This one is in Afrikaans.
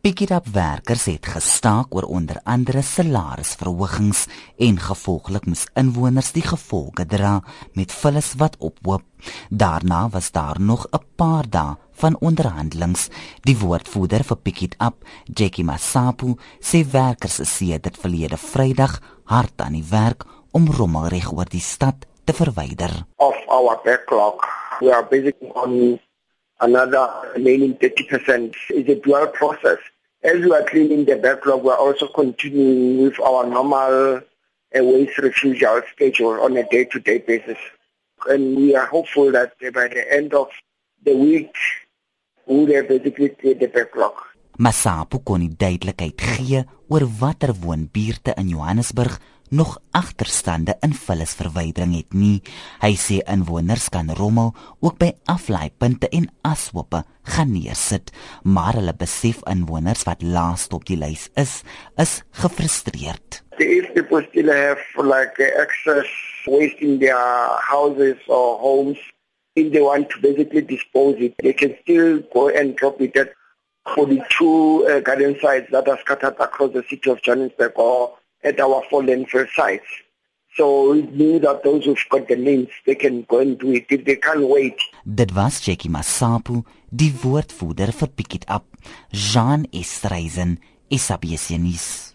Pikitap werkers het gestaak oor onder andere salarisverhogings en gevolglik moes inwoners die gevolge dra met vullis wat ophoop. Daarna was daar nog 'n paar dae van onderhandelings. Die woordvoerder vir Pikitap, Jackie Masapu, sê werkers is sedert verlede Vrydag hard aan die werk om rommelreg oor die stad te verwyder. Of our backlog, we are basically on another remaining 30% is a dual process. As we are cleaning the backlog, we are also continuing with our normal uh, waste refusal schedule on a day-to-day -day basis. And we are hopeful that by the end of the week, we will basically clear the backlog. Masapu kon nie duidelikheid gee oor watter woonbuurte in Johannesburg nog agterstande in vullisverwydering het nie. Hy sê inwoners kan rommel ook by aflaaipunte en ashope gaan neersit, maar hulle besef inwoners wat laaste op die lys is, is gefrustreerd. If people still have like excess waste in their houses or homes, if they want to basically dispose it, they can still go and drop it at for the two uh, garden sites that are scattered across the city of Johannesburg or at our four landfill sites. So it means that those who've got the names, they can go and do it if they can't wait. Dit was Jackie Masapu, die woordvoerder vir Pick It Up, Jean Estreisen, SABC nuus.